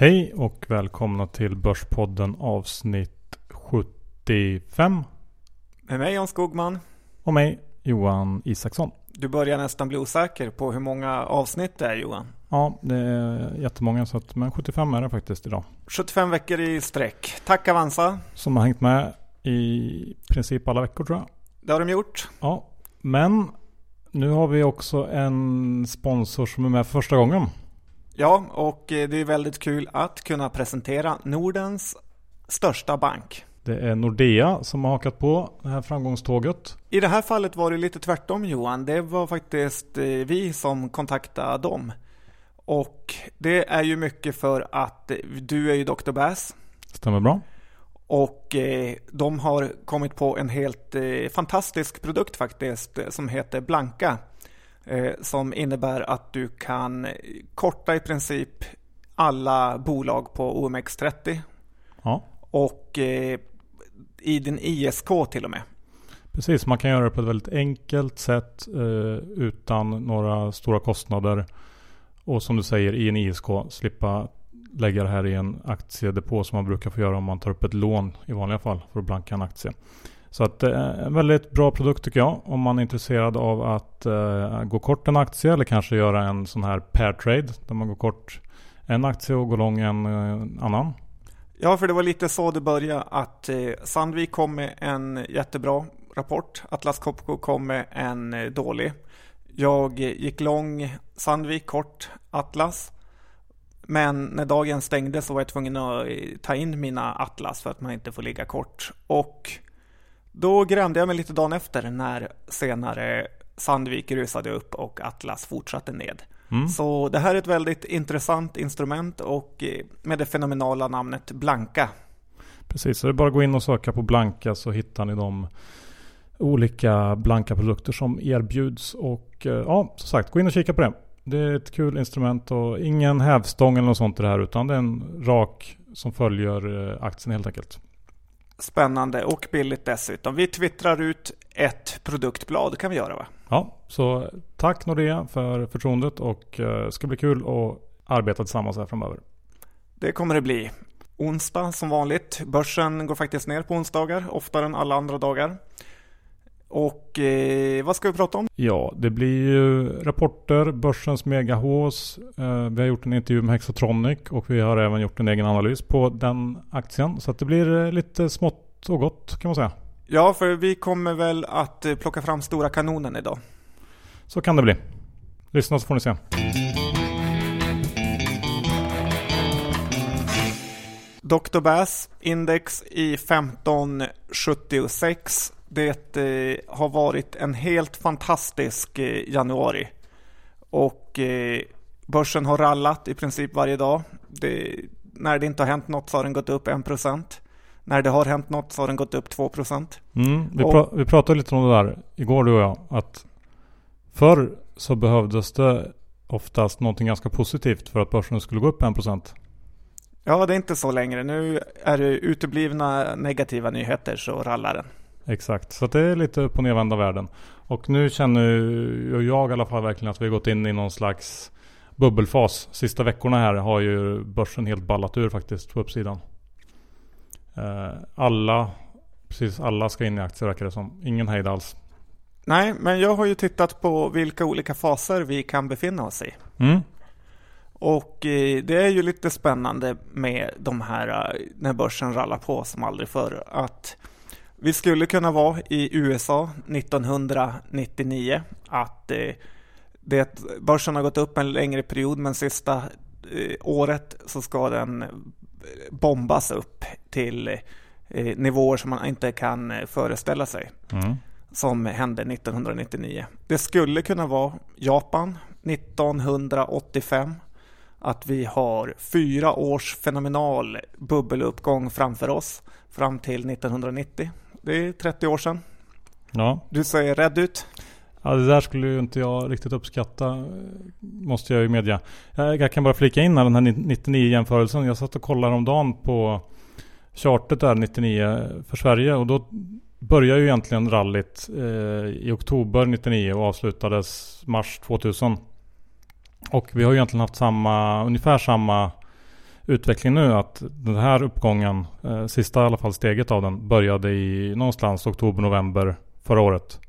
Hej och välkomna till Börspodden avsnitt 75. Med mig Jan Skogman. Och mig Johan Isaksson. Du börjar nästan bli osäker på hur många avsnitt det är Johan. Ja, det är jättemånga så att, men 75 är det faktiskt idag. 75 veckor i sträck. Tack Avanza. Som har hängt med i princip alla veckor tror jag. Det har de gjort. Ja, men nu har vi också en sponsor som är med för första gången. Ja, och eh, det är väldigt kul att kunna presentera Nordens största bank. Det är Nordea som har hakat på det här framgångståget. I det här fallet var det lite tvärtom Johan. Det var faktiskt eh, vi som kontaktade dem. Och det är ju mycket för att eh, du är ju Dr. Bass. Stämmer bra. Och de har kommit på en helt fantastisk produkt faktiskt som heter Blanka. Eh, som innebär att du kan korta i princip alla bolag på OMX30. Ja. Och eh, i din ISK till och med. Precis, man kan göra det på ett väldigt enkelt sätt eh, utan några stora kostnader. Och som du säger i en ISK slippa lägga det här i en aktiedepå som man brukar få göra om man tar upp ett lån i vanliga fall för att blanka en aktie. Så att det är en väldigt bra produkt tycker jag. Om man är intresserad av att eh, gå kort en aktie eller kanske göra en sån här pair trade. Där man går kort en aktie och går lång en eh, annan. Ja, för det var lite så det började. Att eh, Sandvik kom med en jättebra rapport. Atlas Copco kom med en eh, dålig. Jag gick lång Sandvik, kort Atlas. Men när dagen stängde så var jag tvungen att eh, ta in mina Atlas för att man inte får ligga kort. Och då grämde jag mig lite dagen efter när senare Sandvik rusade upp och Atlas fortsatte ned. Mm. Så det här är ett väldigt intressant instrument och eh, med det fenomenala namnet Blanka. Precis, så det är bara att gå in och söka på Blanka så hittar ni de olika blanka produkter som erbjuds. Och eh, ja, som sagt, gå in och kika på det. Det är ett kul instrument och ingen hävstång eller något sånt i det här utan det är en rak som följer eh, aktien helt enkelt. Spännande och billigt dessutom. Vi twittrar ut ett produktblad kan vi göra va? Ja, så tack Nordea för förtroendet och det eh, ska bli kul att arbeta tillsammans här framöver. Det kommer det bli. Onsdag som vanligt. Börsen går faktiskt ner på onsdagar oftare än alla andra dagar. Och eh, vad ska vi prata om? Ja, det blir ju rapporter, börsens megahås. Eh, vi har gjort en intervju med Hexatronic och vi har även gjort en egen analys på den aktien. Så det blir eh, lite smått och gott kan man säga. Ja, för vi kommer väl att eh, plocka fram stora kanonen idag. Så kan det bli. Lyssna så får ni se. Dr. Bass index i 1576 det eh, har varit en helt fantastisk eh, januari. Och eh, börsen har rallat i princip varje dag. Det, när det inte har hänt något så har den gått upp 1%. När det har hänt något så har den gått upp 2%. Mm, vi, pra vi pratade lite om det där igår du och jag. Att förr så behövdes det oftast någonting ganska positivt för att börsen skulle gå upp 1%. Ja, det är inte så längre. Nu är det uteblivna negativa nyheter så rallar den. Exakt, så det är lite upp och nervända världen. Och nu känner jag i alla fall verkligen att vi har gått in i någon slags bubbelfas. Sista veckorna här har ju börsen helt ballat ur faktiskt på uppsidan. Eh, alla, precis alla ska in i aktier verkar det som. Ingen hejd alls. Nej, men jag har ju tittat på vilka olika faser vi kan befinna oss i. Mm. Och eh, det är ju lite spännande med de här eh, när börsen rallar på som aldrig förr. Att vi skulle kunna vara i USA 1999 att eh, det, börsen har gått upp en längre period men sista eh, året så ska den eh, bombas upp till nivåer som man inte kan föreställa sig. Mm. Som hände 1999. Det skulle kunna vara Japan 1985 att vi har fyra års fenomenal bubbeluppgång framför oss fram till 1990. Det är 30 år sedan. Ja. Du ser rädd ut. Ja, det där skulle ju inte jag riktigt uppskatta. Måste jag ju medge. Jag kan bara flika in här den här 99-jämförelsen. Jag satt och kollade om dagen på chartet där 99 för Sverige. Och då börjar ju egentligen rallyt eh, i oktober 99 och avslutades mars 2000. Och vi har ju egentligen haft samma, ungefär samma utveckling nu att den här uppgången, eh, sista i alla fall steget av den, började i någonstans oktober-november förra året.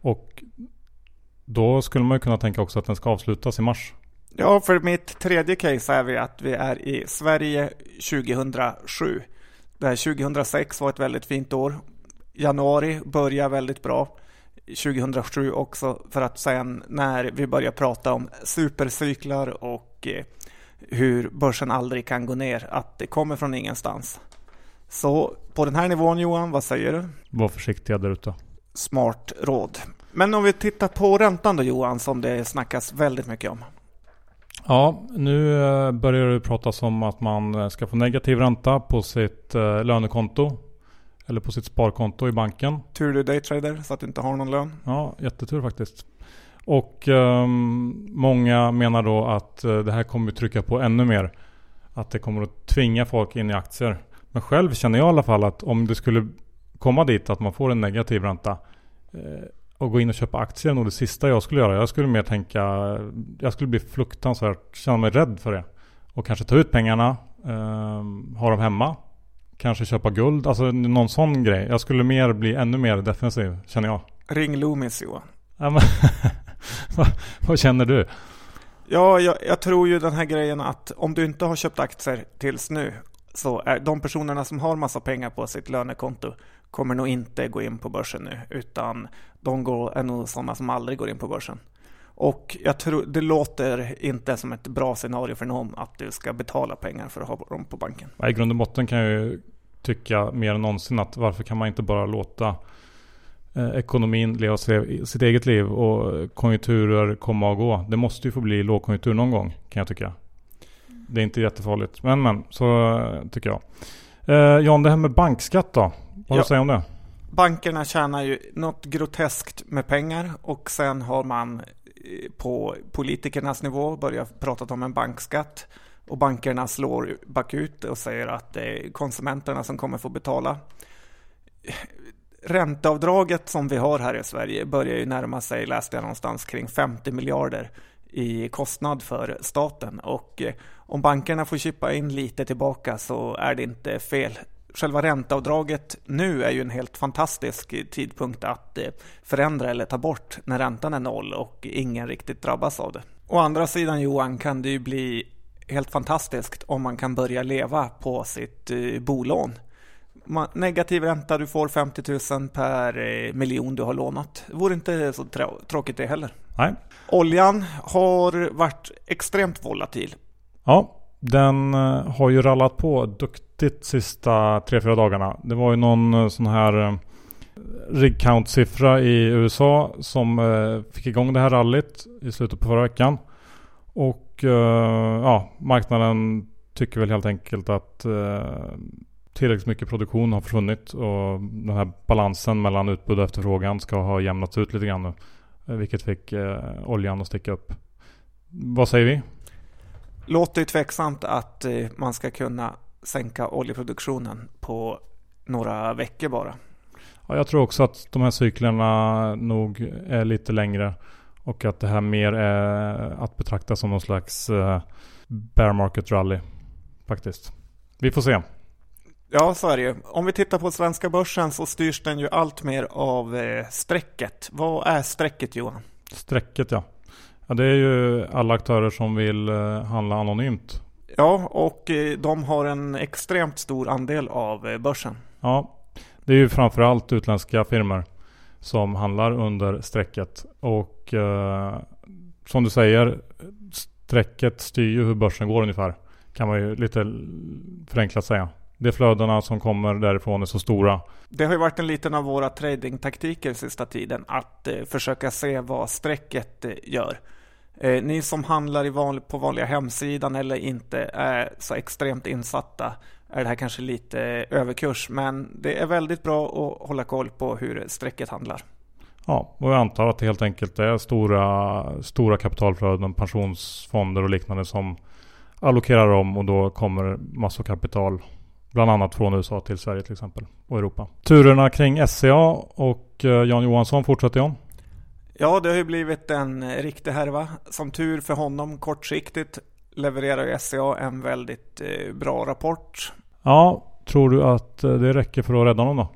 Och då skulle man ju kunna tänka också att den ska avslutas i mars. Ja, för mitt tredje case är vi att vi är i Sverige 2007. Det här 2006 var ett väldigt fint år. Januari börjar väldigt bra. 2007 också för att sen när vi börjar prata om supercyklar och eh, hur börsen aldrig kan gå ner, att det kommer från ingenstans. Så på den här nivån Johan, vad säger du? Var försiktiga där ute. Smart råd. Men om vi tittar på räntan då Johan, som det snackas väldigt mycket om. Ja, nu eh, börjar det pratas om att man eh, ska få negativ ränta på sitt eh, lönekonto. Eller på sitt sparkonto i banken. Tur du daytrader så att du inte har någon lön. Ja, jättetur faktiskt. Och um, många menar då att uh, det här kommer trycka på ännu mer. Att det kommer att tvinga folk in i aktier. Men själv känner jag i alla fall att om det skulle komma dit att man får en negativ ränta. Uh, och gå in och köpa aktier är nog det sista jag skulle göra. Jag skulle mer tänka, jag skulle bli fruktansvärt, känna mig rädd för det. Och kanske ta ut pengarna, uh, ha dem hemma. Kanske köpa guld, alltså någon sån grej. Jag skulle mer bli ännu mer defensiv, känner jag. Ring Loomis Johan. Vad, känner du? Ja, jag, jag, tror ju den här grejen att om du inte har köpt aktier tills nu så är de personerna som har massa pengar på sitt lönekonto kommer nog inte gå in på börsen nu utan de går, är nog sådana som aldrig går in på börsen. Och jag tror, det låter inte som ett bra scenario för någon att du ska betala pengar för att ha dem på banken. I grund och botten kan jag ju tycka mer än någonsin att varför kan man inte bara låta ekonomin leva sitt eget liv och konjunkturer komma och gå. Det måste ju få bli lågkonjunktur någon gång kan jag tycka. Det är inte jättefarligt. Men men, så eh, tycker jag. Eh, Jan, det här med bankskatt då? Vad har du att säga om det? Bankerna tjänar ju något groteskt med pengar och sen har man eh, på politikernas nivå börjat prata om en bankskatt. Och bankerna slår bakut och säger att det är konsumenterna som kommer få betala ränteavdraget som vi har här i Sverige börjar ju närma sig, läste jag någonstans, kring 50 miljarder i kostnad för staten. Och eh, om bankerna får chippa in lite tillbaka så är det inte fel. Själva ränteavdraget nu är ju en helt fantastisk tidpunkt att eh, förändra eller ta bort när räntan är noll och ingen riktigt drabbas av det. Å andra sidan Johan kan det ju bli helt fantastiskt om man kan börja leva på sitt eh, bolån negativ ränta, du får 50 000 per eh, miljon du har lånat. Det vore inte så tråkigt det heller. Nej. Oljan har varit extremt volatil. Ja, den eh, har ju rallat på duktigt sista 3-4 dagarna. Det var ju någon eh, sån här rig count-siffra i USA som fick igång det här rallyt i slutet på förra veckan. Och ja, marknaden tycker väl helt enkelt att tillräckligt mycket produktion har försvunnit och den här balansen mellan utbud och efterfrågan ska ha jämnats ut lite grann nu. Eh, vilket fick eh, oljan att sticka upp. Vad säger vi? Låter ju tveksamt att eh, man ska kunna sänka oljeproduktionen på några veckor bara. Ja, jag tror också att de här cyklerna nog är lite längre. Och att det här mer är att betrakta som någon slags eh, bear market rally. Faktiskt. Vi får se. Ja, så är det ju. Om vi tittar på svenska börsen så styrs den ju allt mer av eh, strecket. Vad är strecket Johan? Strecket ja. ja. Det är ju alla aktörer som vill eh, handla anonymt. Ja, och eh, de har en extremt stor andel av börsen. Ja, det är ju framförallt utländska firmor som handlar under strecket. Och som du säger, strecket styr ju hur börsen går ungefär. Kan man ju lite förenklat säga de flödena som kommer därifrån är så stora. Det har ju varit en liten av våra tradingtaktiker sista tiden att eh, försöka se vad strecket eh, gör. Eh, ni som handlar i vanlig, på vanliga hemsidan eller inte är så extremt insatta är det här kanske lite överkurs men det är väldigt bra att hålla koll på hur strecket handlar. Ja, och jag antar att det helt enkelt är stora, stora kapitalflöden, pensionsfonder och liknande som allokerar om och då kommer massor kapital Bland annat från USA till Sverige till exempel och Europa. Turerna kring SCA och eh, Jan Johansson fortsätter Jan? Ja, det har ju blivit en riktig härva. Som tur för honom kortsiktigt levererar SCA en väldigt eh, bra rapport. Ja, tror du att eh, det räcker för att rädda honom då?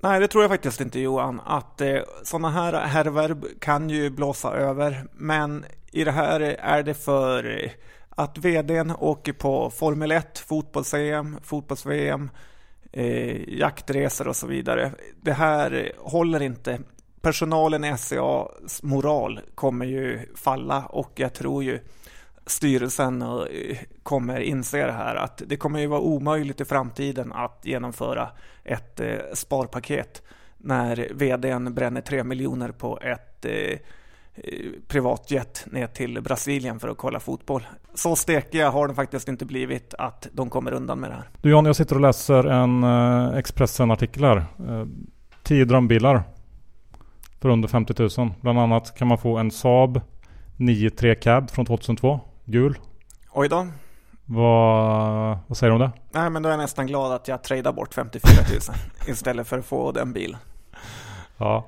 Nej, det tror jag faktiskt inte Johan. Att eh, sådana här härvor kan ju blåsa över. Men i det här är det för eh, att vdn åker på Formel 1, fotbolls-EM, fotbolls-VM, eh, jaktresor och så vidare. Det här håller inte. Personalen i SCAs moral kommer ju falla och jag tror ju styrelsen eh, kommer inse det här att det kommer ju vara omöjligt i framtiden att genomföra ett eh, sparpaket när vdn bränner 3 miljoner på ett eh, privatjet ner till Brasilien för att kolla fotboll. Så stekiga har de faktiskt inte blivit att de kommer undan med det här. Du Jan, jag sitter och läser en Expressen-artikel här. 10 drömbilar för under 50 000. Bland annat kan man få en Saab 9-3 Cab från 2002 gul. Oj då. Vad, vad säger du om det? Nej, men då är jag nästan glad att jag tradar bort 54 000 istället för att få den bilen. Ja,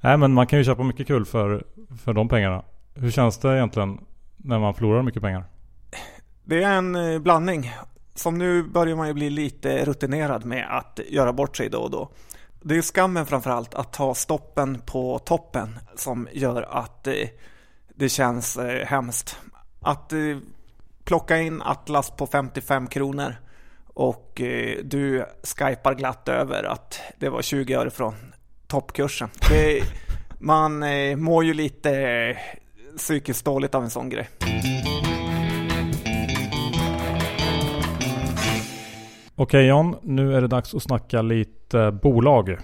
nej men man kan ju köpa mycket kul för, för de pengarna. Hur känns det egentligen när man förlorar mycket pengar? Det är en eh, blandning. Som nu börjar man ju bli lite rutinerad med att göra bort sig då och då. Det är skammen framförallt att ta stoppen på toppen som gör att eh, det känns eh, hemskt att plocka in Atlas på 55 kronor och du skypar glatt över att det var 20 öre från toppkursen. Det, man eh, mår ju lite eh, psykiskt dåligt av en sån grej. Okej John, nu är det dags att snacka lite bolag.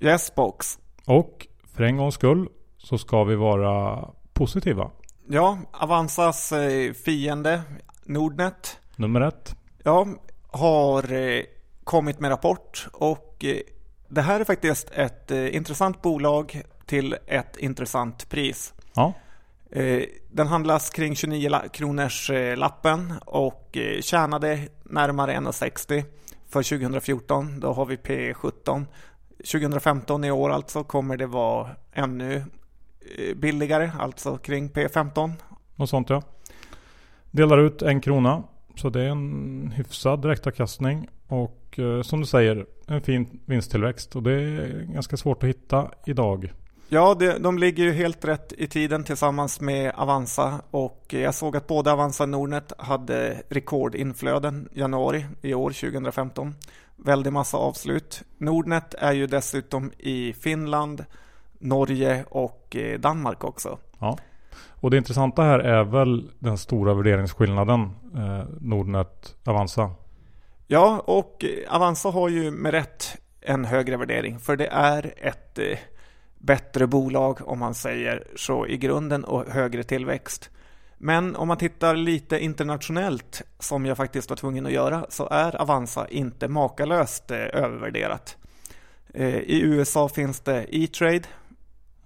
Yes box. Och för en gångs skull så ska vi vara positiva. Ja, Avanzas eh, fiende Nordnet. Nummer ett. Ja, har eh, kommit med rapport och eh, det här är faktiskt ett intressant bolag till ett intressant pris. Ja. Den handlas kring 29 kronors lappen och tjänade närmare 1,60 för 2014. Då har vi P17. 2015 i år alltså kommer det vara ännu Eh, billigare, alltså kring P15. Något sånt ja. Delar ut en krona. Så det är en hyfsad direktavkastning. Och eh, som du säger, en fin vinsttillväxt. Och det är ganska svårt att hitta idag. Ja, det, de ligger ju helt rätt i tiden tillsammans med Avanza och jag såg att både Avanza och Nordnet hade rekordinflöden januari i år 2015. Väldigt massa avslut. Nordnet är ju dessutom i Finland, Norge och eh, Danmark också. Ja. Och det intressanta här är väl den stora värderingsskillnaden eh, Nordnet Avanza. Ja, och eh, Avanza har ju med rätt en högre värdering för det är ett eh, bättre bolag om man säger så i grunden och högre tillväxt. Men om man tittar lite internationellt som jag faktiskt var tvungen att göra så är Avanza inte makalöst eh, övervärderat. Eh, I USA finns det E-trade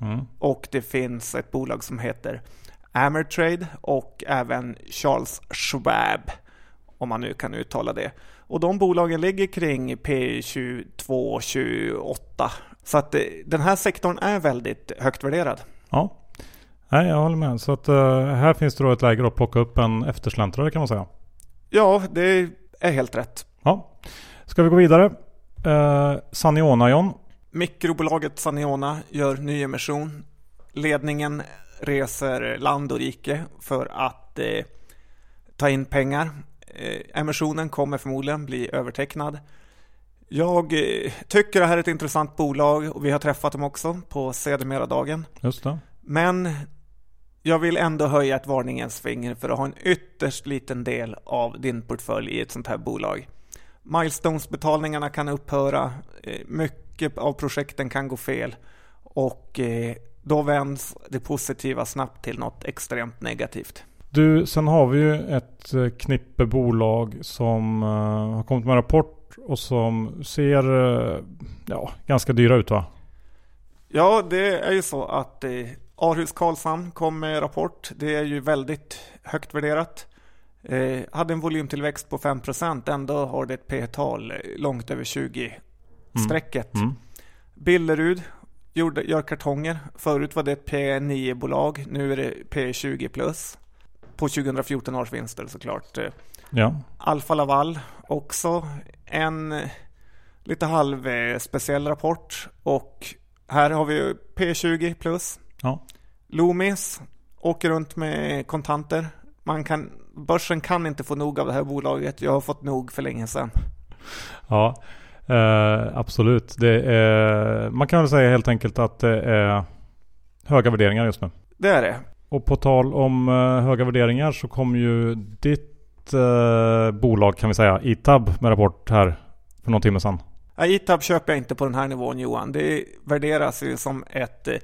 Mm. Och det finns ett bolag som heter Amertrade och även Charles Schwab, om man nu kan uttala det. Och de bolagen ligger kring P22, 28. Så att eh, den här sektorn är väldigt högt värderad. Ja, Nej, jag håller med. Så att uh, här finns det då ett läge att plocka upp en eftersläntrare kan man säga. Ja, det är helt rätt. Ja. Ska vi gå vidare? Uh, Saniona John. Mikrobolaget Saniona gör nyemission. Ledningen reser land och rike för att eh, ta in pengar. Eh, emissionen kommer förmodligen bli övertecknad. Jag eh, tycker det här är ett intressant bolag och vi har träffat dem också på sedermera-dagen. Just det. Men jag vill ändå höja ett varningens finger för att ha en ytterst liten del av din portfölj i ett sånt här bolag. Milestones-betalningarna kan upphöra. Eh, mycket av projekten kan gå fel och eh, då vänds det positiva snabbt till något extremt negativt. Du, sen har vi ju ett knippe bolag som har kommit med rapport och som ser uh, ja, ganska dyra ut va? Ja, det är ju så att eh, Arhus Karlshamn kom med rapport. Det är ju väldigt högt värderat. Eh, hade en volymtillväxt på 5% ändå har det ett P-tal långt över 20 Mm. Mm. Billerud gjorde, gör kartonger. Förut var det ett P9-bolag, nu är det P20 plus. på 2014 års vinster såklart. Ja. Alfa Laval också en lite halv speciell rapport och här har vi P20 plus. Ja. Loomis åker runt med kontanter. Man kan, börsen kan inte få nog av det här bolaget. Jag har fått nog för länge sedan. Ja, eh, absolut. Det är, man kan väl säga helt enkelt att det är höga värderingar just nu. Det är det. Och på tal om eh, höga värderingar så kom ju ditt eh, Eh, bolag kan vi säga, Itab med rapport här för någon timme sedan. Ja, Itab köper jag inte på den här nivån Johan. Det värderas ju som ett eh,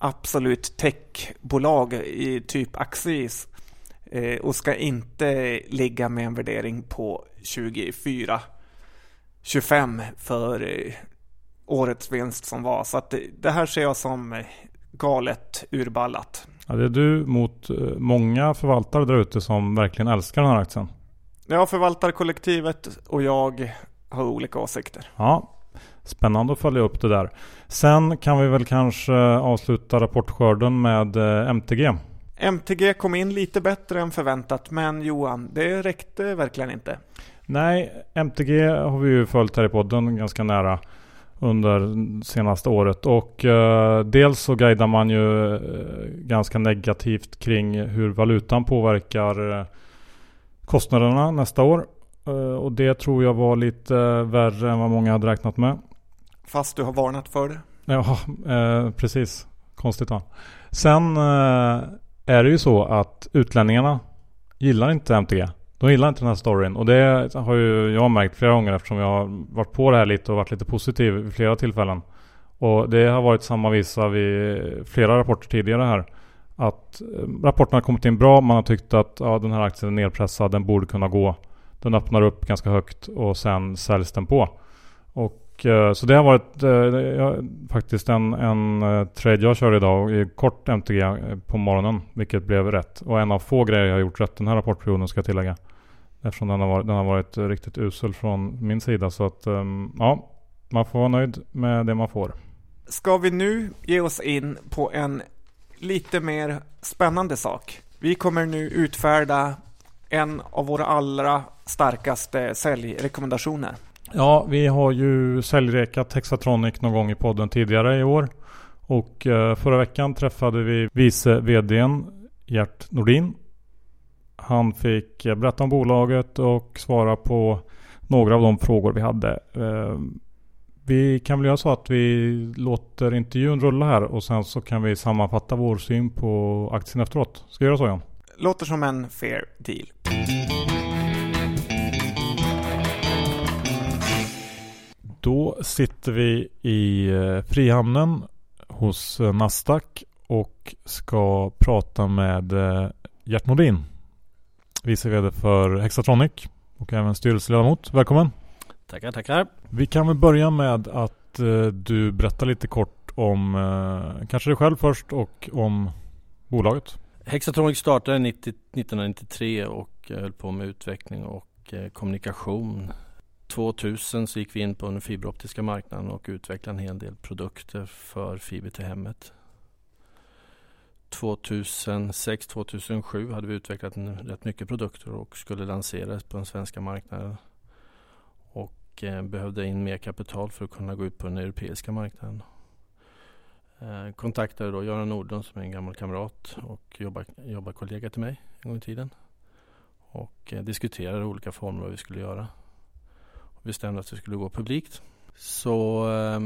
absolut techbolag i typ Axis eh, och ska inte ligga med en värdering på 24 25 för eh, årets vinst som var. Så att det här ser jag som galet urballat. Ja, det är du mot många förvaltare där ute som verkligen älskar den här aktien. Ja, förvaltarkollektivet och jag har olika åsikter. Ja, Spännande att följa upp det där. Sen kan vi väl kanske avsluta rapportskörden med eh, MTG. MTG kom in lite bättre än förväntat, men Johan, det räckte verkligen inte. Nej, MTG har vi ju följt här i podden ganska nära under senaste året och uh, dels så guidar man ju uh, ganska negativt kring hur valutan påverkar uh, kostnaderna nästa år. och det tror jag var lite värre än vad många hade räknat med. Fast du har varnat för det. Ja, eh, precis. Konstigt va. Sen eh, är det ju så att utlänningarna gillar inte MTG. De gillar inte den här storyn. Och det har ju jag märkt flera gånger eftersom jag har varit på det här lite och varit lite positiv vid flera tillfällen. Och det har varit samma visa vid flera rapporter tidigare här. Att eh, rapporterna har kommit in bra. Man har tyckt att ja, den här aktien är nedpressad. Den borde kunna gå. Den öppnar upp ganska högt och sen säljs den på. Och Eh, så det har varit eh, faktiskt en, en eh, trade jag kör idag i kort MTG på morgonen. Vilket blev rätt. Och en av få grejer jag har gjort rätt den här rapportperioden ska jag tillägga. Eftersom den har varit, den har varit riktigt usel från min sida. Så att ehm, ja, man får vara nöjd med det man får. Ska vi nu ge oss in på en lite mer spännande sak? Vi kommer nu utfärda en av våra allra starkaste säljrekommendationer. Ja, vi har ju säljrekat Hexatronic någon gång i podden tidigare i år. Och eh, förra veckan träffade vi vice VDn Gert Nordin. Han fick eh, berätta om bolaget och svara på några av de frågor vi hade. Eh, vi kan väl göra så att vi låter intervjun rulla här och sen så kan vi sammanfatta vår syn på aktien efteråt. Ska vi göra så Jan? Låter som en fair deal. Då sitter vi i eh, Frihamnen hos eh, Nasdaq och ska prata med eh, Gert Nordin. Vice VD för Hexatronic och även styrelseledamot. Välkommen! Tackar, tackar! Vi kan väl börja med att du berättar lite kort om kanske dig själv först och om bolaget. Hexatronic startade 90, 1993 och höll på med utveckling och kommunikation 2000 så gick vi in på den fiberoptiska marknaden och utvecklade en hel del produkter för fiber till hemmet. 2006-2007 hade vi utvecklat en, rätt mycket produkter och skulle lanseras på den svenska marknaden. Och eh, behövde in mer kapital för att kunna gå ut på den europeiska marknaden. Eh, kontaktade då Göran Nordlund som är en gammal kamrat och jobbarkollega jobbar till mig en gång i tiden. Och eh, diskuterade olika former vad vi skulle göra bestämde att vi skulle gå publikt så eh,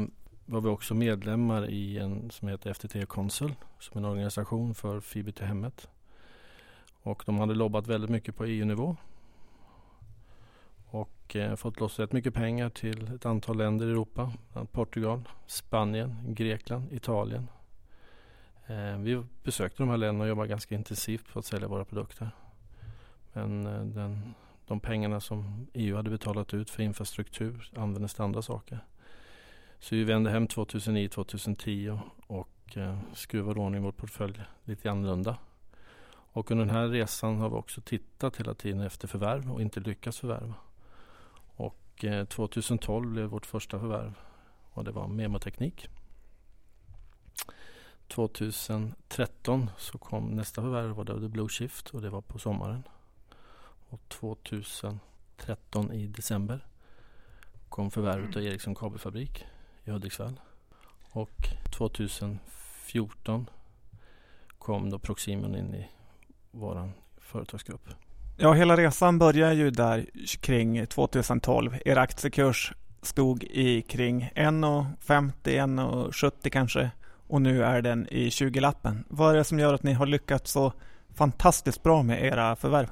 var vi också medlemmar i en som heter FTT Consul som är en organisation för fiber till hemmet. Och de hade lobbat väldigt mycket på EU-nivå och eh, fått loss rätt mycket pengar till ett antal länder i Europa. Portugal, Spanien, Grekland, Italien. Eh, vi besökte de här länderna och jobbade ganska intensivt på att sälja våra produkter. Men eh, den de pengarna som EU hade betalat ut för infrastruktur användes till andra saker. Så vi vände hem 2009-2010 och eh, skruvade ordning vår portfölj lite annorlunda. Och under den här resan har vi också tittat hela tiden efter förvärv och inte lyckats förvärva. Och eh, 2012 blev vårt första förvärv och det var Memoteknik. 2013 så kom nästa förvärv och det var Blue Shift och det var på sommaren. Och 2013 i december kom förvärvet av Ericsson kabelfabrik i Hudiksvall. Och 2014 kom då Proximon in i vår företagsgrupp. Ja, hela resan börjar ju där kring 2012. Er aktiekurs stod i kring 1,50, 1,70 kanske och nu är den i 20-lappen. Vad är det som gör att ni har lyckats så fantastiskt bra med era förvärv?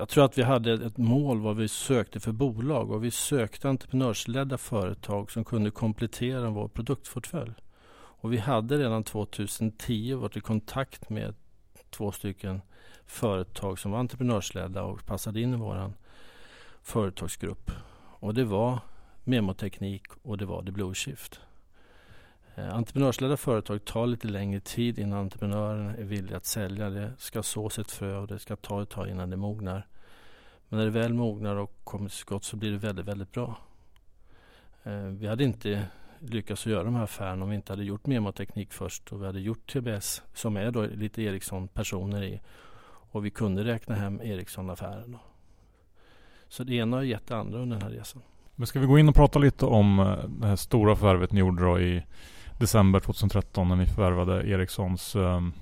Jag tror att vi hade ett mål vad vi sökte för bolag och vi sökte entreprenörsledda företag som kunde komplettera vår produktportfölj. Och vi hade redan 2010 varit i kontakt med två stycken företag som var entreprenörsledda och passade in i vår företagsgrupp. Och det var Memoteknik och det var The Blue Shift. Eh, entreprenörsledda företag tar lite längre tid innan entreprenören är villig att sälja. Det ska sås ett frö och det ska ta ett tag innan det mognar. Men när det väl mognar och kommer till skott så blir det väldigt, väldigt bra. Eh, vi hade inte lyckats göra de här affärerna om vi inte hade gjort Memoteknik först och vi hade gjort TBS som är då lite Ericsson-personer i och vi kunde räkna hem Ericsson-affären. Så det ena har gett det andra under den här resan. Men ska vi gå in och prata lite om eh, det här stora förvärvet ni gjorde då i december 2013 när ni förvärvade Ericssons um,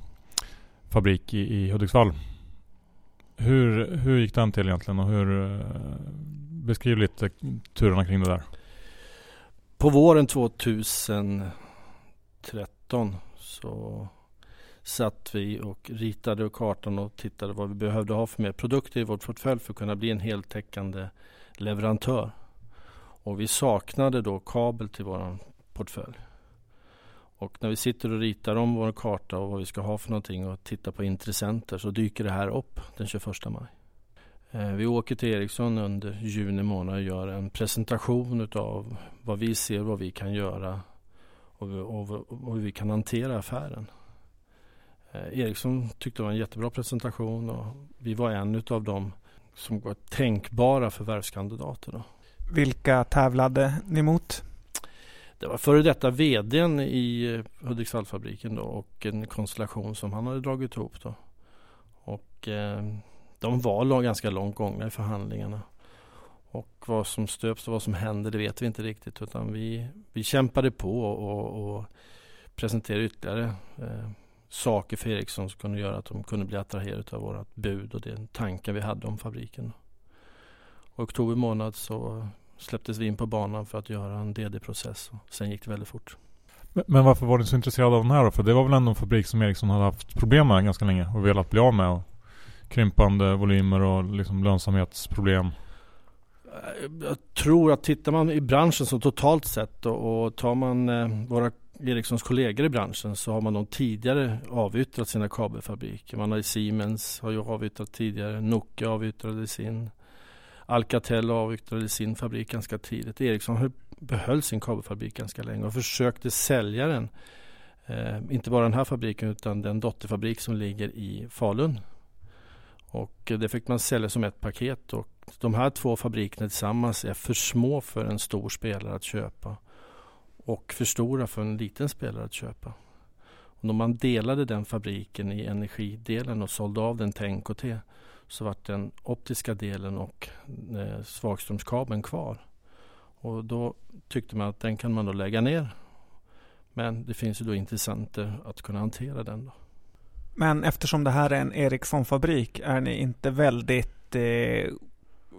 fabrik i, i Hudiksvall. Hur, hur gick den till egentligen och hur eh, beskriv lite turerna kring det där. På våren 2013 så satt vi och ritade kartan och tittade vad vi behövde ha för mer produkter i vårt portfölj för att kunna bli en heltäckande leverantör. Och vi saknade då kabel till vår portfölj. Och när vi sitter och ritar om vår karta och vad vi ska ha för någonting och tittar på intressenter så dyker det här upp den 21 maj. Eh, vi åker till Ericsson under juni månad och gör en presentation av vad vi ser, vad vi kan göra och, och, och hur vi kan hantera affären. Eh, Ericsson tyckte det var en jättebra presentation och vi var en av dem som var tänkbara förvärvskandidater. Då. Vilka tävlade ni mot? Det var före detta vdn i Hudiksvallfabriken då och en konstellation som han hade dragit ihop då. Och eh, de var ganska långt gångna i förhandlingarna. Och vad som stöps och vad som händer det vet vi inte riktigt utan vi, vi kämpade på och, och presenterade ytterligare eh, saker för Ericsson som kunde göra att de kunde bli attraherade av vårt bud och den tanken vi hade om fabriken. Och oktober månad så släpptes vi in på banan för att göra en DD-process och sen gick det väldigt fort. Men varför var ni så intresserade av den här då? För det var väl ändå en fabrik som Ericsson hade haft problem med ganska länge och velat bli av med. Krympande volymer och liksom lönsamhetsproblem. Jag tror att tittar man i branschen så totalt sett och, och tar man eh, våra Ericssons kollegor i branschen så har man de tidigare avyttrat sina kabelfabriker. Man har Siemens har ju avyttrat tidigare. Nokia avyttrade sin. Alcatel avyttrade sin fabrik ganska tidigt. Ericsson behöll sin kabelfabrik ganska länge och försökte sälja den. Eh, inte bara den här fabriken utan den dotterfabrik som ligger i Falun. Och det fick man sälja som ett paket. Och de här två fabrikerna tillsammans är för små för en stor spelare att köpa och för stora för en liten spelare att köpa. Och när man delade den fabriken i energidelen och sålde av den till NKT så var den optiska delen och eh, svagströmskabeln kvar. Och då tyckte man att den kan man då lägga ner. Men det finns ju då intressenter att kunna hantera den. Då. Men eftersom det här är en Ericsson-fabrik är ni inte väldigt eh,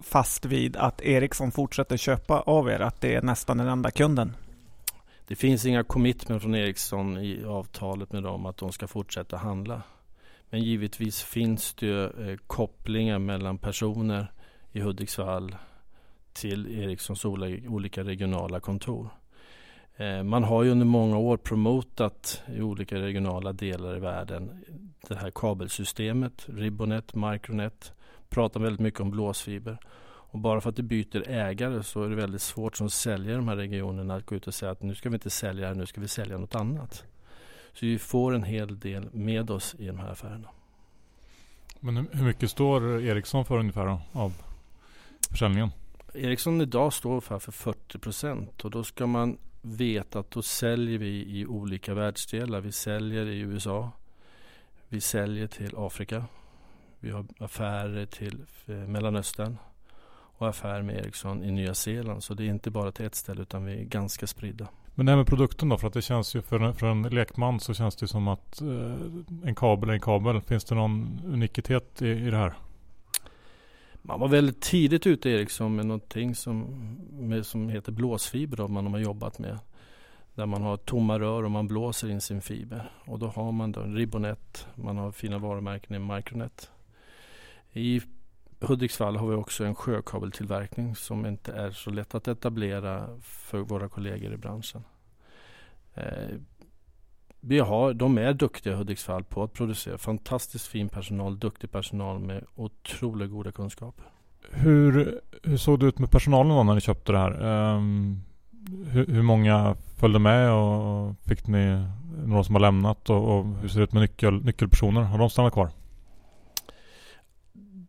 fast vid att Ericsson fortsätter köpa av er? Att det är nästan den enda kunden? Det finns inga commitment från Ericsson i avtalet med dem att de ska fortsätta handla. Men givetvis finns det eh, kopplingar mellan personer i Hudiksvall till Ericssons olika regionala kontor. Eh, man har ju under många år promotat i olika regionala delar i världen det här kabelsystemet, Ribbonet, Micronet, pratar väldigt mycket om blåsfiber. Och bara för att det byter ägare så är det väldigt svårt som säljare i de här regionerna att gå ut och säga att nu ska vi inte sälja det nu ska vi sälja något annat. Så vi får en hel del med oss i de här affärerna. Men hur mycket står Ericsson för ungefär då, av försäljningen? Ericsson idag står ungefär för 40 procent och då ska man vet att då säljer vi i olika världsdelar. Vi säljer i USA. Vi säljer till Afrika. Vi har affärer till eh, Mellanöstern och affärer med Ericsson i Nya Zeeland. Så det är inte bara till ett ställe utan vi är ganska spridda. Men det här med produkten då? För att det känns ju för en, för en lekman så känns det som att eh, en kabel är en kabel. Finns det någon unikitet i, i det här? Man var väldigt tidigt ute Ericsson med någonting som, med, som heter blåsfiber man har jobbat med. Där man har tomma rör och man blåser in sin fiber. Och då har man då Ribonet, man har fina varumärken i Micronet. I Hudiksvall har vi också en sjökabeltillverkning som inte är så lätt att etablera för våra kollegor i branschen. Eh, vi har, de är duktiga i Hudiksvall på att producera fantastiskt fin personal, duktig personal med otroligt goda kunskaper. Hur, hur såg det ut med personalen då när ni köpte det här? Um, hur, hur, många följde med och fick ni några som har lämnat och, och hur ser det ut med nyckel, nyckelpersoner? Har de stannat kvar?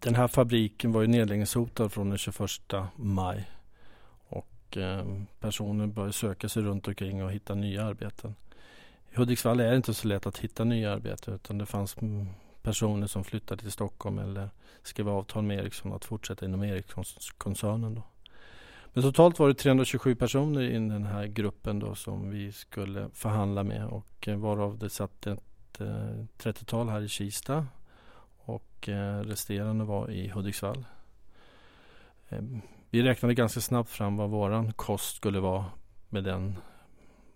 Den här fabriken var ju nedläggningshotad från den 21 maj. Och eh, personer började söka sig runt omkring och hitta nya arbeten. I Hudiksvall är det inte så lätt att hitta nya arbeten utan det fanns personer som flyttade till Stockholm eller skrev avtal med Ericsson att fortsätta inom Ericssonkoncernen. Då. Men totalt var det 327 personer i den här gruppen då som vi skulle förhandla med och eh, varav det satt ett eh, 30-tal här i Kista och eh, resterande var i Hudiksvall. Ehm, vi räknade ganska snabbt fram vad våran kost skulle vara med den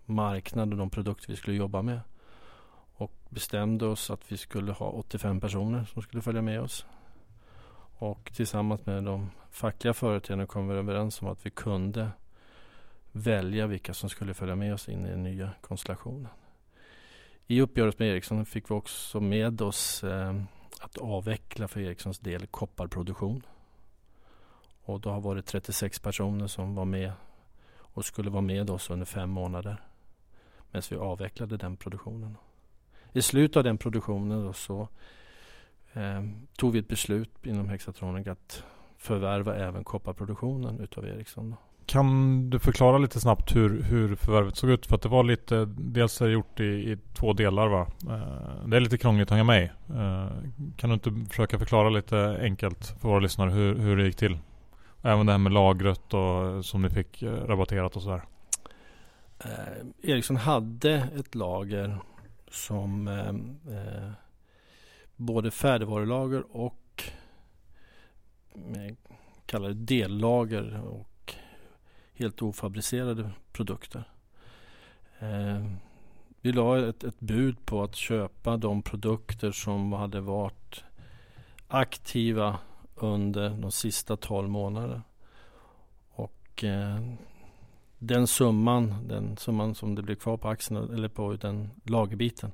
marknad och de produkter vi skulle jobba med. Och bestämde oss att vi skulle ha 85 personer som skulle följa med oss. Och tillsammans med de fackliga företrädarna kom vi överens om att vi kunde välja vilka som skulle följa med oss in i den nya konstellationen. I uppgörelsen med Ericsson fick vi också med oss ehm, avveckla för Ericssons del kopparproduktion. Och då har varit 36 personer som var med och skulle vara med oss under fem månader medan vi avvecklade den produktionen. I slutet av den produktionen så eh, tog vi ett beslut inom Hexatronic att förvärva även kopparproduktionen utav Ericsson. Då. Kan du förklara lite snabbt hur, hur förvärvet såg ut? För att det var lite, dels är det gjort i, i två delar va? Eh, det är lite krångligt att hänga med eh, Kan du inte försöka förklara lite enkelt för våra lyssnare hur, hur det gick till? Även det här med lagret och som ni fick eh, rabatterat och sådär. Eh, Ericsson hade ett lager som eh, eh både färdigvarulager och eh, kallade dellager och helt ofabricerade produkter. Eh, vi la ett, ett, bud på att köpa de produkter som hade varit aktiva under de sista 12 månaderna. Och eh, den summan, den summan som det blev kvar på aktien eller på den lagerbiten.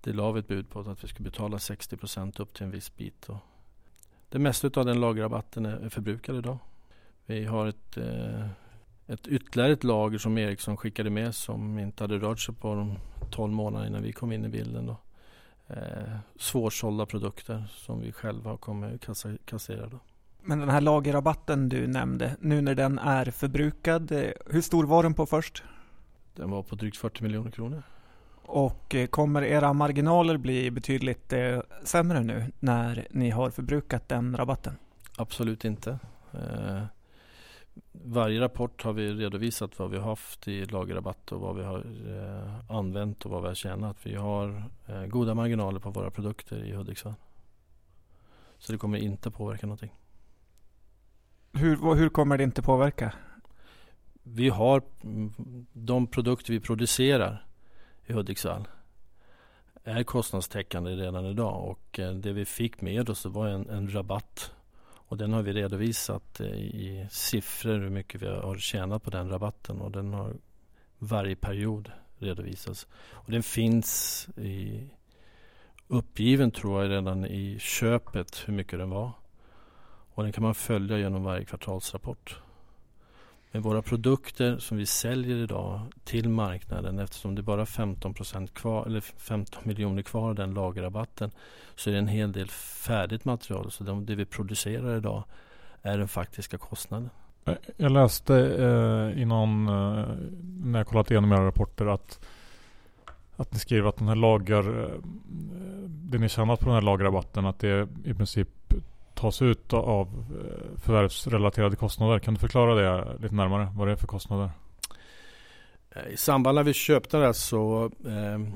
Det la vi ett bud på att vi skulle betala 60 procent upp till en viss bit. Och det mesta av den lagerrabatten är förbrukad idag. Vi har ett, eh, ett ytterligare ett lager som Ericsson skickade med som inte hade rört sig på de 12 månaderna innan vi kom in i bilden. Då. Eh, svårsålda produkter som vi själva kommer kassera. Då. Men den här lagerrabatten du nämnde, nu när den är förbrukad, eh, hur stor var den på först? Den var på drygt 40 miljoner kronor. Och eh, kommer era marginaler bli betydligt eh, sämre nu när ni har förbrukat den rabatten? Absolut inte. Varje rapport har vi redovisat vad vi har haft i lagerrabatt och vad vi har använt och vad vi har tjänat. Vi har goda marginaler på våra produkter i Hudiksvall. Så det kommer inte påverka någonting. Hur, hur kommer det inte påverka? Vi har de produkter vi producerar i Hudiksvall är kostnadstäckande redan idag och eh, det vi fick med oss var en, en rabatt och den har vi redovisat eh, i siffror hur mycket vi har tjänat på den rabatten och den har varje period redovisats. Och den finns i, uppgiven tror jag redan i köpet hur mycket den var. Och den kan man följa genom varje kvartalsrapport. Med våra produkter som vi säljer idag till marknaden eftersom det är bara 15% kvar eller 15 miljoner kvar av den lagerrabatten så är det en hel del färdigt material. Så det vi producerar idag är den faktiska kostnaden. Eh, jag läste eh, i någon, eh, när jag kollat igenom era rapporter att, att ni skriver att den här lager, eh, det ni tjänat på den här lagerrabatten, att det i princip tas ut av eh, förvärvsrelaterade kostnader. Kan du förklara det lite närmare? Vad det är för kostnader? I samband med att vi köpte det så eh,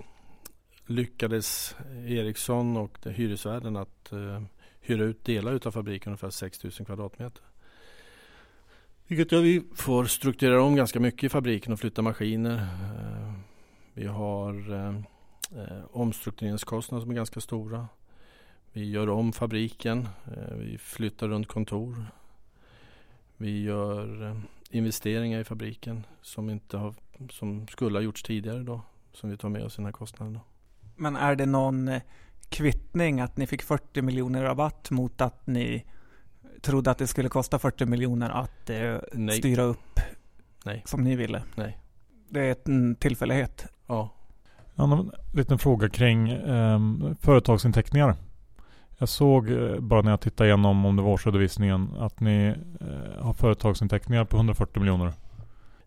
lyckades Ericsson och hyresvärden att eh, hyra ut delar av fabriken, ungefär 6 000 kvadratmeter. Vilket gör vi får strukturera om ganska mycket i fabriken och flytta maskiner. Eh, vi har eh, eh omstruktureringskostnader som är ganska stora. Vi gör om fabriken. Vi flyttar runt kontor. Vi gör investeringar i fabriken som, inte har, som skulle ha gjorts tidigare då. Som vi tar med oss i den här kostnaden. Då. Men är det någon kvittning att ni fick 40 miljoner rabatt mot att ni trodde att det skulle kosta 40 miljoner att eh, styra upp Nej. som ni ville? Nej. Det är en tillfällighet? Ja. En liten fråga kring eh, företagsinteckningar. Jag såg eh, bara när jag tittade igenom om det var årsredovisningen att ni eh, har företagsinteckningar på 140 miljoner.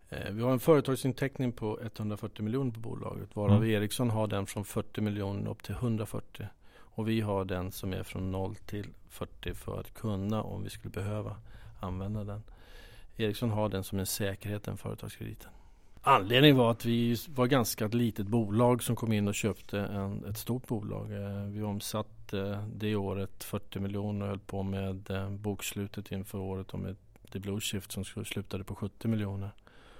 Eh, vi har en företagsinteckning på 140 miljoner på bolaget varav mm. Ericsson har den från 40 miljoner upp till 140. Och vi har den som är från 0 till 40 för att kunna om vi skulle behöva använda den. Ericsson har den som en säkerhet, den företagskrediten. Anledningen var att vi var ganska ett litet bolag som kom in och köpte en, ett stort bolag. Vi omsatte Eh, det året 40 miljoner och höll på med eh, bokslutet inför året och med The Blue Shift som slutade på 70 miljoner.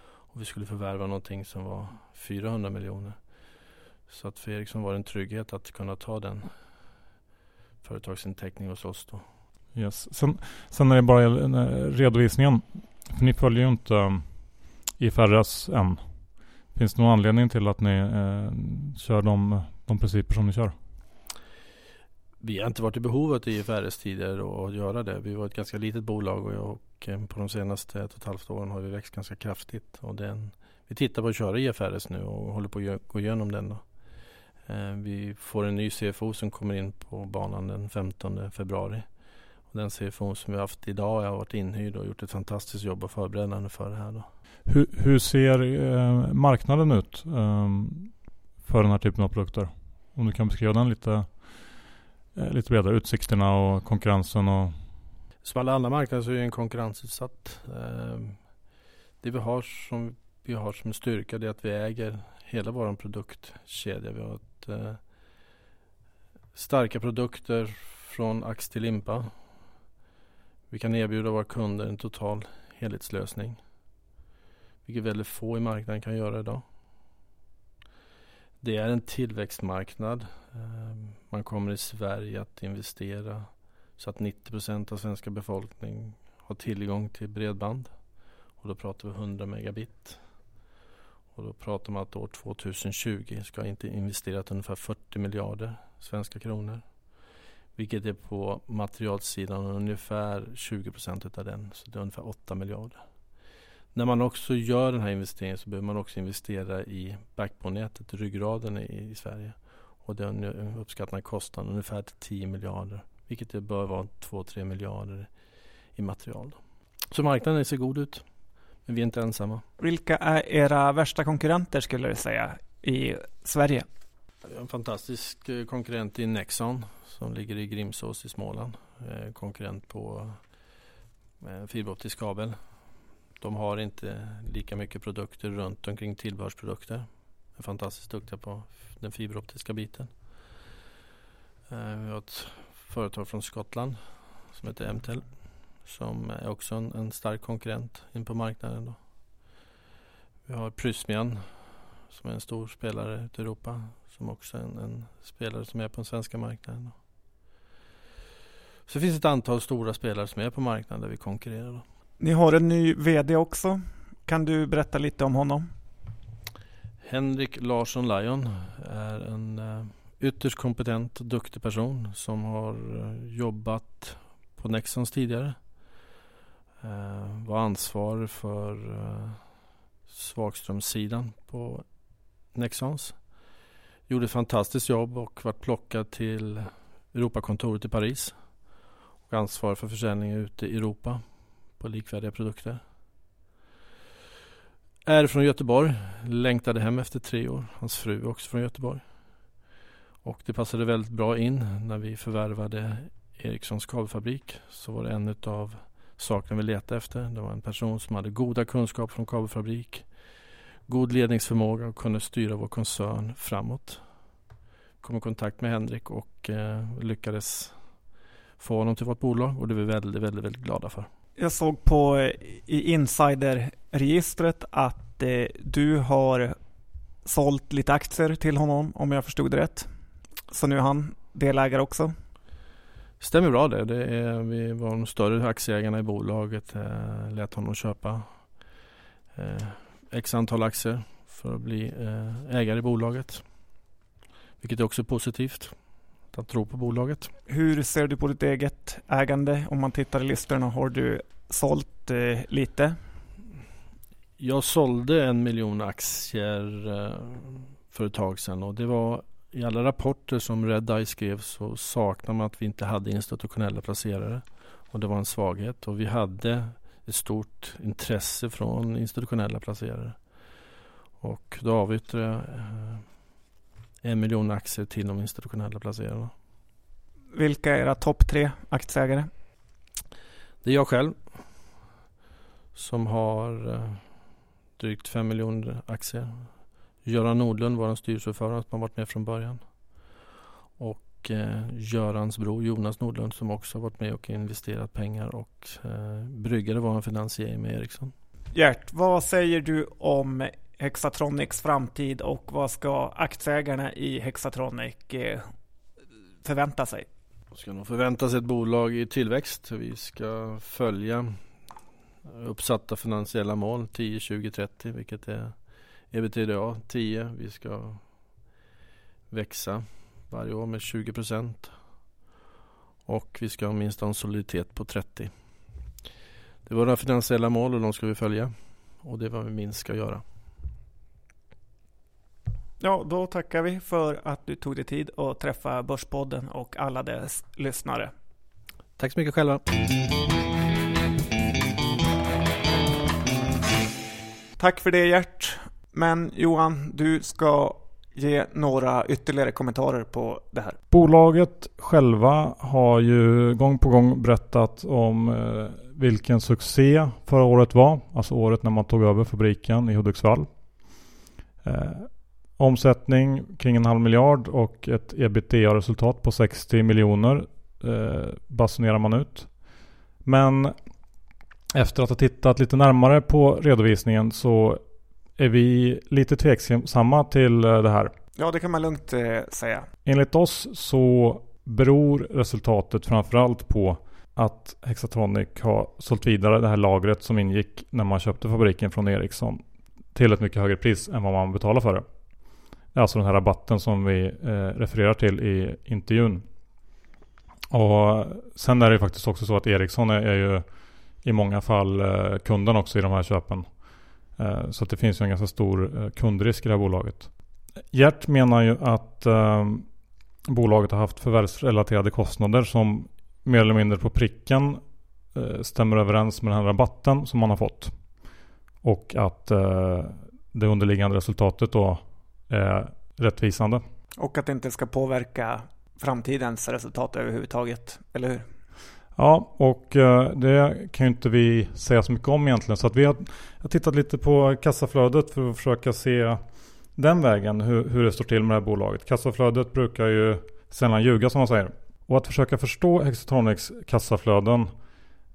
Och vi skulle förvärva någonting som var 400 miljoner. Så att för Ericsson var det en trygghet att kunna ta den företagsinteckning hos oss då. Yes. Sen, sen är det bara eh, redovisningen. För ni följer ju inte IFRS än. Finns det någon anledning till att ni eh, kör de, de principer som ni kör? Vi har inte varit i behovet av IFRS tidigare att göra det. Vi var ett ganska litet bolag och, och eh, på de senaste ett och ett halvt åren har vi växt ganska kraftigt. Och den, vi tittar på att köra e IFRS nu och håller på att gå igenom den. Då. Eh, vi får en ny CFO som kommer in på banan den 15 februari. Och den CFO som vi har haft idag har varit inhyrd och gjort ett fantastiskt jobb och förberedande för det här. Då. Hur, hur ser eh, marknaden ut för den här typen av produkter? Om du kan beskriva den lite, Eh, lite bredare. Utsikterna och konkurrensen och som alla andra marknader så är den konkurrensutsatt. Ehm, det vi har som vi har som styrka är att vi äger hela vår produktkedja. Vi har ett, eh, starka produkter från ax till limpa. Vi kan erbjuda våra kunder en total helhetslösning. Vilket väldigt få i marknaden kan göra idag. Det är en tillväxtmarknad. Ehm, man kommer i Sverige att investera så att 90 procent av svenska befolkning har tillgång till bredband. Och då pratar vi 100 megabit. Och då pratar man att år 2020 ska inte investerat ungefär 40 miljarder svenska kronor. Vilket är på materialsidan ungefär 20 procent av den. Så det är ungefär 8 miljarder. När man också gör den här investeringen så behöver man också investera i backbone-nätet, ryggraden i, i Sverige. Och den uppskattar kostnaden ungefär till 10 miljarder. Vilket det bör vara 2-3 miljarder i material. Så marknaden ser god ut. Men vi är inte ensamma. Vilka är era värsta konkurrenter skulle du säga i Sverige? En fantastisk eh, konkurrent i Nexon som ligger i Grimsås i Småland. Eh, konkurrent på eh, fiberoptisk kabel. De har inte lika mycket produkter runt omkring tillbehörsprodukter. De är fantastiskt duktiga på den fiberoptiska biten. Eh, vi har ett företag från Skottland som heter MTEL som är också en, en stark konkurrent in på marknaden. Då. Vi har Prysmian som är en stor spelare ute i Europa som också är en, en spelare som är på den svenska marknaden. Då. Så det finns ett antal stora spelare som är på marknaden där vi konkurrerar. Då. Ni har en ny VD också. Kan du berätta lite om honom? Henrik Larsson Lion är en eh, ytterst kompetent och duktig person som har eh, jobbat på Nexons tidigare. Eh, var ansvarig för svagströmssidan på Nexons. Gjorde ett fantastiskt jobb och vart plockad till Europakontoret i Paris. Och ansvarig för försäljningen ute i Europa på likvärdiga produkter. är från Göteborg. Längtade hem efter tre år. Hans fru är också från Göteborg. Och det passade väldigt bra in när vi förvärvade Ericssons kabelfabrik. Så var det en av sakerna vi letade efter. Det var en person som hade goda kunskaper från kabelfabrik. God ledningsförmåga och kunde styra vår koncern framåt. Kom i kontakt med Henrik och eh, lyckades få honom till vårt bolag och det är vi väldigt, väldigt, väldigt glada för. Jag såg på eh, i insiderregistret att eh, du har sålt lite aktier till honom om jag förstod det rätt. Så nu är han delägare också. Stämmer bra det. det är, vi var de större aktieägarna i bolaget. Eh, lät honom köpa eh, x antal aktier för att bli eh, ägare i bolaget. Vilket är också positivt. Att tro på bolaget. Hur ser du på ditt eget ägande? Om man tittar i listorna, har du sålt eh, lite? Jag sålde en miljon aktier eh, för ett tag sedan och det var i alla rapporter som Redeye skrev så saknar man att vi inte hade institutionella placerare. Och det var en svaghet och vi hade ett stort intresse från institutionella placerare. Och då avyttrade jag eh, en miljon aktier till de institutionella placerarna. Vilka är era topp tre aktieägare? Det är jag själv som har eh, drygt fem miljoner aktier. Göran Nordlund, vår styrelseordförande som har varit med från början. Och eh, Görans bror Jonas Nordlund som också har varit med och investerat pengar och eh, bryggade vår finansiering med Ericsson. Gert, vad säger du om Hexatronics framtid och vad ska aktieägarna i Hexatronic eh, förvänta sig? De ska nog förvänta sig ett bolag i tillväxt. Vi ska följa uppsatta finansiella mål 10, 20, 30 vilket är ebitda 10. Vi ska växa varje år med 20 procent. Och vi ska ha minst en soliditet på 30. Det är våra finansiella mål och de ska vi följa. Och det är vad vi minst ska göra. Ja, då tackar vi för att du tog dig tid att träffa Börspodden och alla dess lyssnare. Tack så mycket själva. Tack för det Gert. Men Johan, du ska ge några ytterligare kommentarer på det här. Bolaget själva har ju gång på gång berättat om eh, vilken succé förra året var. Alltså året när man tog över fabriken i Hudiksvall. Omsättning kring en halv miljard och ett ebitda-resultat på 60 miljoner eh, basunerar man ut. Men efter att ha tittat lite närmare på redovisningen så är vi lite tveksamma till eh, det här. Ja, det kan man lugnt eh, säga. Enligt oss så beror resultatet framförallt på att Hexatronic har sålt vidare det här lagret som ingick när man köpte fabriken från Ericsson till ett mycket högre pris än vad man betalar för det. Alltså den här rabatten som vi eh, refererar till i intervjun. Och sen är det faktiskt också så att Ericsson är, är ju i många fall eh, kunden också i de här köpen. Eh, så det finns ju en ganska stor eh, kundrisk i det här bolaget. Gert menar ju att eh, bolaget har haft förvärvsrelaterade kostnader som mer eller mindre på pricken eh, stämmer överens med den här rabatten som man har fått. Och att eh, det underliggande resultatet då är rättvisande. Och att det inte ska påverka framtidens resultat överhuvudtaget, eller hur? Ja, och eh, det kan ju inte vi säga så mycket om egentligen. Så att vi har, har tittat lite på kassaflödet för att försöka se den vägen hur, hur det står till med det här bolaget. Kassaflödet brukar ju sällan ljuga som man säger. Och att försöka förstå Hexatronics kassaflöden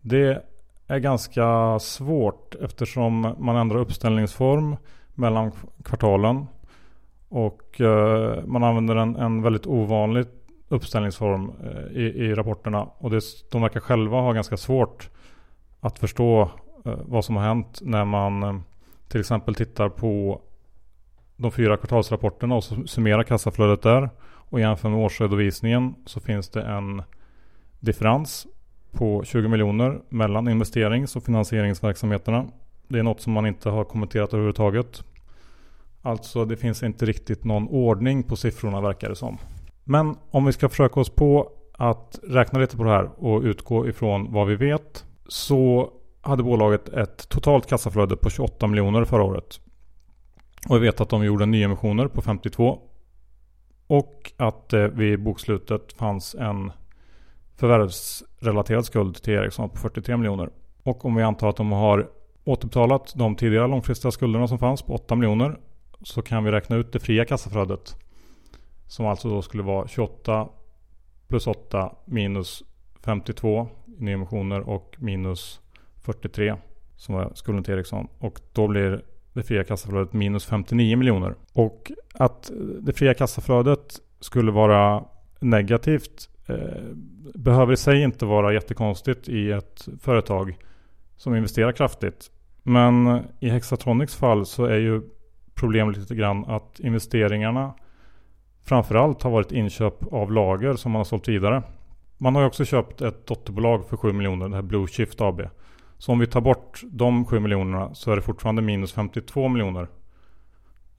det är ganska svårt eftersom man ändrar uppställningsform mellan kvartalen. Och eh, man använder en, en väldigt ovanlig uppställningsform eh, i, i rapporterna. Och det, de verkar själva ha ganska svårt att förstå eh, vad som har hänt när man eh, till exempel tittar på de fyra kvartalsrapporterna och summerar kassaflödet där och jämför med årsredovisningen så finns det en differens på 20 miljoner mellan investerings och finansieringsverksamheterna. Det är något som man inte har kommenterat överhuvudtaget. Alltså det finns inte riktigt någon ordning på siffrorna verkar det som. Men om vi ska försöka oss på att räkna lite på det här och utgå ifrån vad vi vet. Så hade bolaget ett totalt kassaflöde på 28 miljoner förra året. Och vi vet att de gjorde nyemissioner på 52. Och att det vid bokslutet fanns en förvärvsrelaterad skuld till Ericsson på 43 miljoner. Och om vi antar att de har återbetalat de tidigare långfristiga skulderna som fanns på 8 miljoner. Så kan vi räkna ut det fria kassaflödet. Som alltså då skulle vara 28 plus 8 minus 52 i nyemissioner och minus 43 som var skulden till Ericsson. Och då blir det fria kassaflödet minus 59 miljoner. Och att det fria kassaflödet skulle vara negativt eh, behöver i sig inte vara jättekonstigt i ett företag som investerar kraftigt. Men i Hexatronics fall så är ju problemet lite grann att investeringarna framförallt har varit inköp av lager som man har sålt vidare. Man har ju också köpt ett dotterbolag för 7 miljoner, det här Blue Shift AB. Så om vi tar bort de 7 miljonerna så är det fortfarande minus 52 miljoner.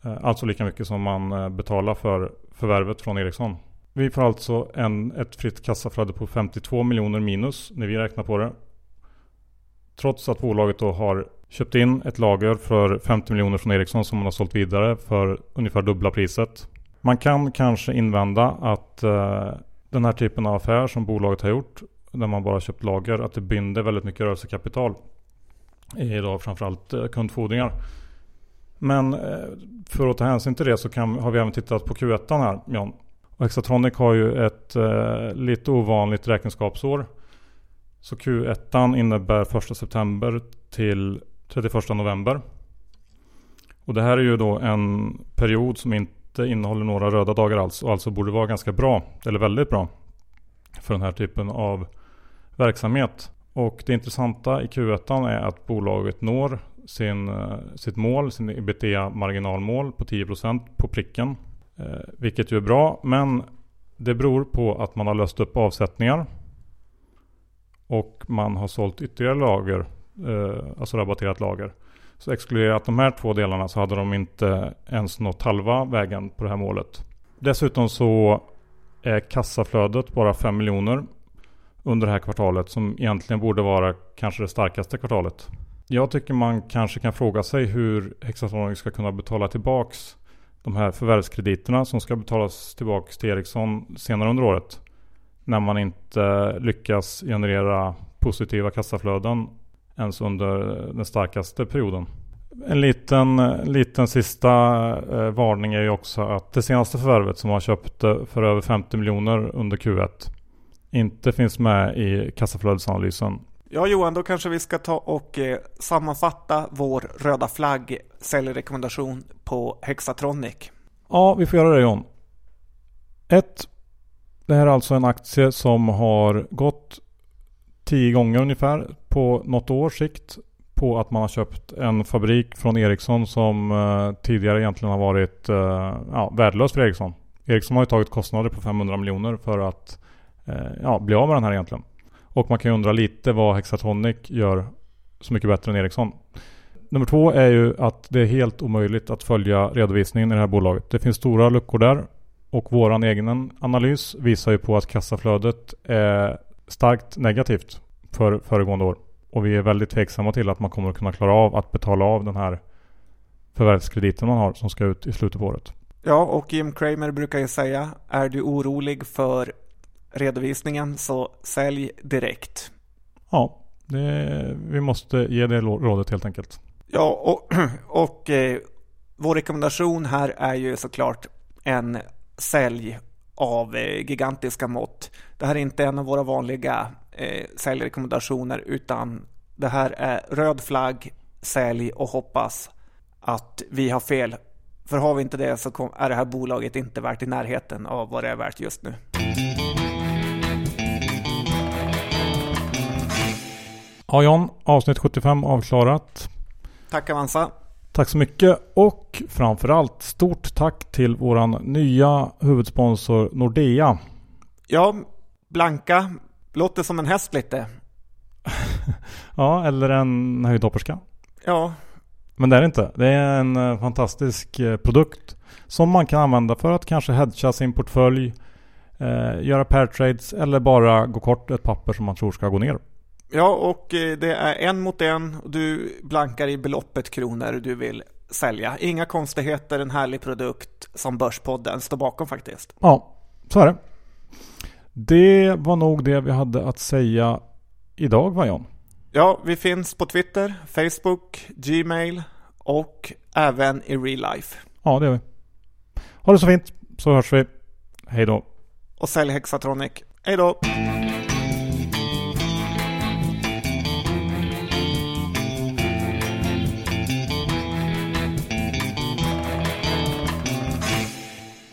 Eh, alltså lika mycket som man eh, betalar för förvärvet från Ericsson. Vi får alltså en, ett fritt kassaflöde på 52 miljoner minus när vi räknar på det. Trots att bolaget då har köpt in ett lager för 50 miljoner från Ericsson som man har sålt vidare för ungefär dubbla priset. Man kan kanske invända att eh, den här typen av affär som bolaget har gjort där man bara köpt lager, att det binder väldigt mycket rörelsekapital i framförallt eh, kundfordringar. Men eh, för att ta hänsyn till det så kan, har vi även tittat på Q1 här John. Och Hexatronic har ju ett eh, lite ovanligt räkenskapsår. Så Q1 innebär 1 september till 31 november. Och det här är ju då en period som inte innehåller några röda dagar alls och alltså borde vara ganska bra, eller väldigt bra, för den här typen av verksamhet. Och det intressanta i Q1 är att bolaget når sin, eh, sitt mål, sin ebitda marginalmål på 10% på pricken. Eh, vilket ju är bra, men det beror på att man har löst upp avsättningar. Och man har sålt ytterligare lager, eh, alltså rabatterat lager. Så exkluderat de här två delarna så hade de inte ens nått halva vägen på det här målet. Dessutom så är kassaflödet bara 5 miljoner under det här kvartalet som egentligen borde vara kanske det starkaste kvartalet. Jag tycker man kanske kan fråga sig hur Hexatronic ska kunna betala tillbaks de här förvärvskrediterna som ska betalas tillbaks till Ericsson senare under året. När man inte lyckas generera positiva kassaflöden ens under den starkaste perioden. En liten, liten sista eh, varning är ju också att det senaste förvärvet som man köpte för över 50 miljoner under Q1 inte finns med i kassaflödesanalysen. Ja Johan, då kanske vi ska ta och eh, sammanfatta vår röda flagg säljrekommendation på Hexatronic. Ja, vi får göra det John. 1. Det här är alltså en aktie som har gått 10 gånger ungefär på något års sikt på att man har köpt en fabrik från Ericsson som eh, tidigare egentligen har varit eh, ja, värdelös för Ericsson. Ericsson har ju tagit kostnader på 500 miljoner för att eh, ja, bli av med den här egentligen. Och man kan ju undra lite vad Hexatronic gör så mycket bättre än Ericsson. Nummer två är ju att det är helt omöjligt att följa redovisningen i det här bolaget. Det finns stora luckor där. Och våran egen analys visar ju på att kassaflödet är starkt negativt för föregående år. Och vi är väldigt tveksamma till att man kommer att kunna klara av att betala av den här förvärvskrediten man har som ska ut i slutet på året. Ja, och Jim Cramer brukar ju säga, är du orolig för redovisningen så sälj direkt. Ja, det, vi måste ge det rådet helt enkelt. Ja, och, och eh, vår rekommendation här är ju såklart en sälj av eh, gigantiska mått. Det här är inte en av våra vanliga eh, säljrekommendationer utan det här är röd flagg, sälj och hoppas att vi har fel. För har vi inte det så är det här bolaget inte värt i närheten av vad det är värt just nu. Ja John, avsnitt 75 avklarat. Tack Avanza. Tack så mycket och framförallt stort tack till våran nya huvudsponsor Nordea. Ja, Blanka låter som en häst lite. ja, eller en höjdhopperska. Ja. Men det är det inte. Det är en eh, fantastisk eh, produkt som man kan använda för att kanske hedga sin portfölj, eh, göra pair trades eller bara gå kort ett papper som man tror ska gå ner. Ja, och eh, det är en mot en du blankar i beloppet kronor du vill sälja. Inga konstigheter, en härlig produkt som Börspodden står bakom faktiskt. Ja, så är det. Det var nog det vi hade att säga idag va John? Ja, vi finns på Twitter, Facebook, Gmail och även i real life. Ja, det gör vi. Ha det så fint, så hörs vi. Hej då. Och sälj Hexatronic. Hej då!